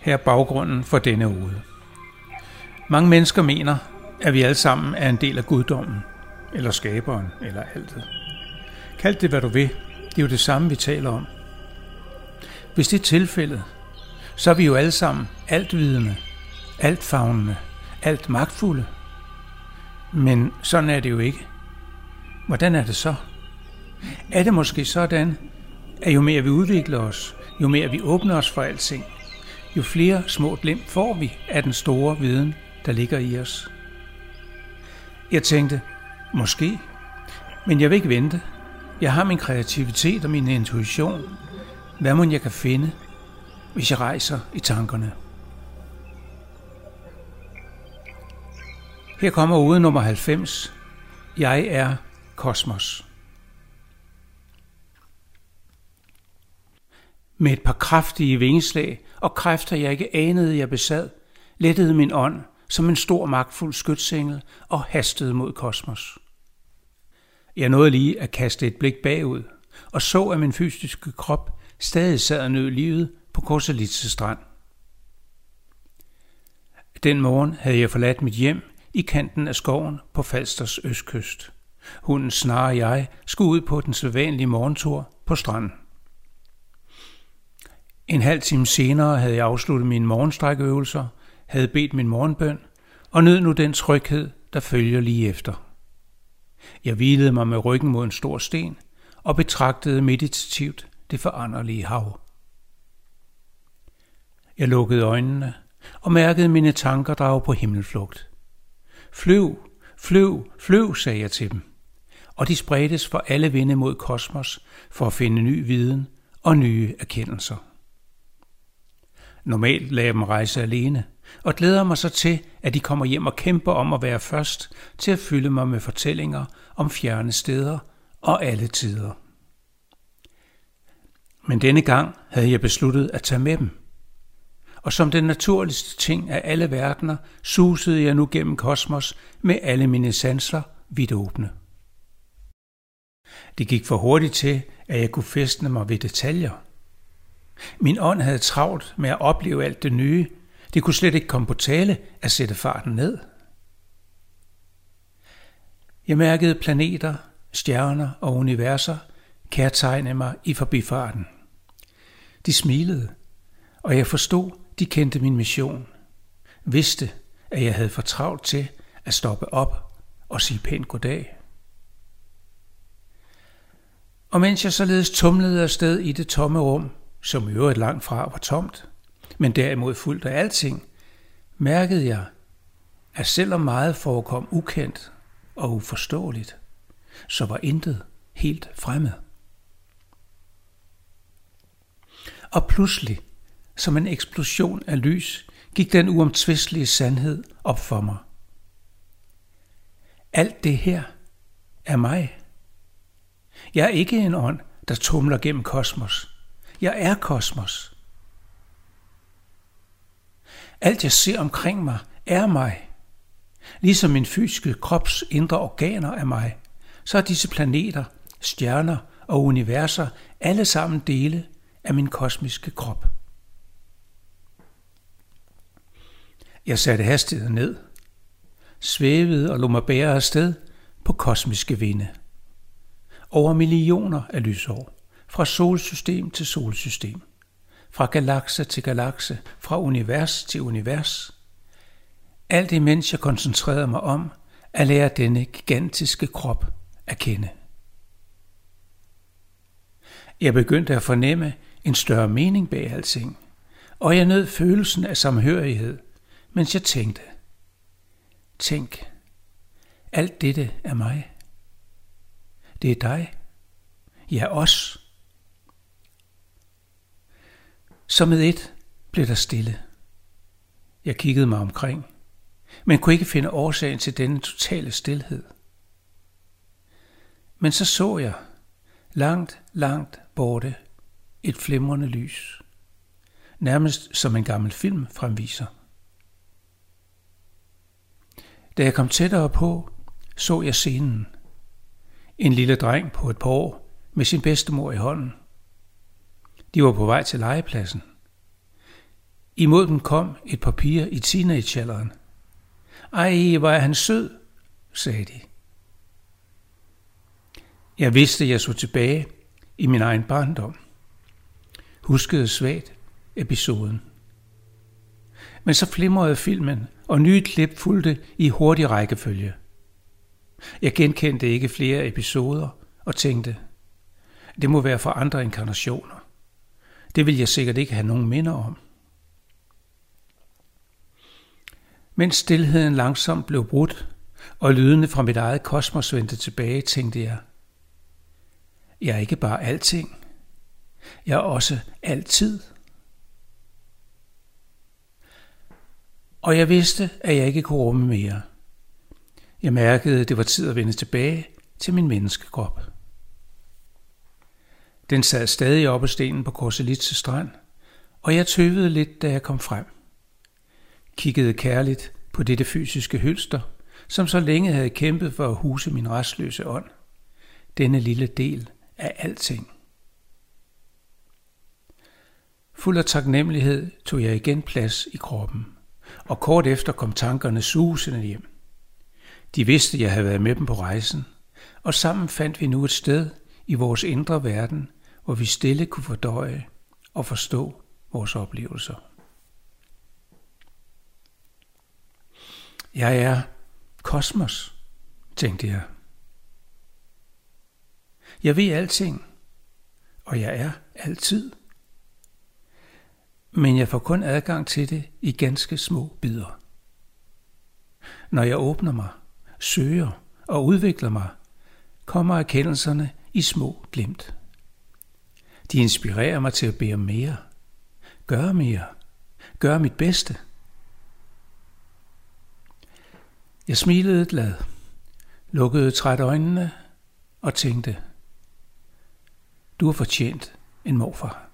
Her er baggrunden for denne uge. Mange mennesker mener, at vi alle sammen er en del af guddommen, eller skaberen, eller altet. Kald det, hvad du vil. Det er jo det samme, vi taler om. Hvis det er tilfældet, så er vi jo alle sammen altvidende, altfavnende, alt magtfulde. Men sådan er det jo ikke. Hvordan er det så? Er det måske sådan, at jo mere vi udvikler os, jo mere vi åbner os for alting, jo flere små glimt får vi af den store viden, der ligger i os. Jeg tænkte, måske, men jeg vil ikke vente. Jeg har min kreativitet og min intuition. Hvad må jeg kan finde, hvis jeg rejser i tankerne? Her kommer ude nummer 90. Jeg er kosmos. Med et par kraftige vingeslag og kræfter, jeg ikke anede, jeg besad, lettede min ånd som en stor magtfuld skytsengel og hastede mod kosmos. Jeg nåede lige at kaste et blik bagud og så, at min fysiske krop stadig sad og nød livet på Korselitse strand. Den morgen havde jeg forladt mit hjem i kanten af skoven på Falsters østkyst. Hunden Snar og jeg skulle ud på den sædvanlige morgentur på stranden. En halv time senere havde jeg afsluttet mine morgenstrækøvelser, havde bedt min morgenbøn og nød nu den tryghed, der følger lige efter. Jeg hvilede mig med ryggen mod en stor sten og betragtede meditativt det foranderlige hav. Jeg lukkede øjnene og mærkede mine tanker drage på himmelflugt. Flyv, flyv, flyv, sagde jeg til dem. Og de spredtes for alle vinde mod kosmos for at finde ny viden og nye erkendelser. Normalt lader jeg dem rejse alene, og glæder mig så til, at de kommer hjem og kæmper om at være først til at fylde mig med fortællinger om fjerne steder og alle tider. Men denne gang havde jeg besluttet at tage med dem. Og som den naturligste ting af alle verdener, susede jeg nu gennem kosmos med alle mine sanser vidt åbne. Det gik for hurtigt til, at jeg kunne festne mig ved detaljer – min ånd havde travlt med at opleve alt det nye. Det kunne slet ikke komme på tale at sætte farten ned. Jeg mærkede planeter, stjerner og universer kærtegne mig i forbifarten. De smilede, og jeg forstod, de kendte min mission. Vidste, at jeg havde for travlt til at stoppe op og sige pænt goddag. Og mens jeg således tumlede afsted i det tomme rum, som i øvrigt langt fra var tomt, men derimod fuldt af alting, mærkede jeg, at selvom meget forekom ukendt og uforståeligt, så var intet helt fremmed. Og pludselig, som en eksplosion af lys, gik den uomtvistelige sandhed op for mig. Alt det her er mig. Jeg er ikke en ånd, der tumler gennem kosmos. Jeg er kosmos. Alt jeg ser omkring mig er mig. Ligesom min fysiske krops indre organer er mig, så er disse planeter, stjerner og universer alle sammen dele af min kosmiske krop. Jeg satte hastigheden ned, svævede og lå mig bære afsted på kosmiske vinde. Over millioner af lysår fra solsystem til solsystem, fra galakse til galakse, fra univers til univers. Alt imens jeg koncentrerede mig om at lære denne gigantiske krop at kende. Jeg begyndte at fornemme en større mening bag alting, og jeg nød følelsen af samhørighed, mens jeg tænkte. Tænk, alt dette er mig. Det er dig. Ja, os. Så med et blev der stille. Jeg kiggede mig omkring, men kunne ikke finde årsagen til denne totale stillhed. Men så så jeg, langt, langt borte, et flimrende lys. Nærmest som en gammel film fremviser. Da jeg kom tættere på, så jeg scenen. En lille dreng på et par år med sin bedstemor i hånden. De var på vej til legepladsen. Imod dem kom et par piger i teenagealderen. Ej, hvor er han sød, sagde de. Jeg vidste, jeg så tilbage i min egen barndom. Huskede svagt episoden. Men så flimrede filmen, og nye klip fulgte i hurtig rækkefølge. Jeg genkendte ikke flere episoder og tænkte, det må være fra andre inkarnationer. Det vil jeg sikkert ikke have nogen minder om. Mens stillheden langsomt blev brudt, og lydene fra mit eget kosmos vendte tilbage, tænkte jeg, jeg er ikke bare alting. Jeg er også altid. Og jeg vidste, at jeg ikke kunne rumme mere. Jeg mærkede, at det var tid at vende tilbage til min menneskekrop. Den sad stadig oppe stenen på Korselitse strand, og jeg tøvede lidt, da jeg kom frem. Kiggede kærligt på dette fysiske hylster, som så længe havde kæmpet for at huse min restløse ånd. Denne lille del af alting. Fuld af taknemmelighed tog jeg igen plads i kroppen, og kort efter kom tankerne susende hjem. De vidste, jeg havde været med dem på rejsen, og sammen fandt vi nu et sted i vores indre verden, hvor vi stille kunne fordøje og forstå vores oplevelser. Jeg er kosmos, tænkte jeg. Jeg ved alting, og jeg er altid. Men jeg får kun adgang til det i ganske små bidder. Når jeg åbner mig, søger og udvikler mig, kommer erkendelserne i små glimt. De inspirerer mig til at bede mere, gøre mere, gøre mit bedste. Jeg smilede glad, lukkede træt øjnene og tænkte, du har fortjent en morfar.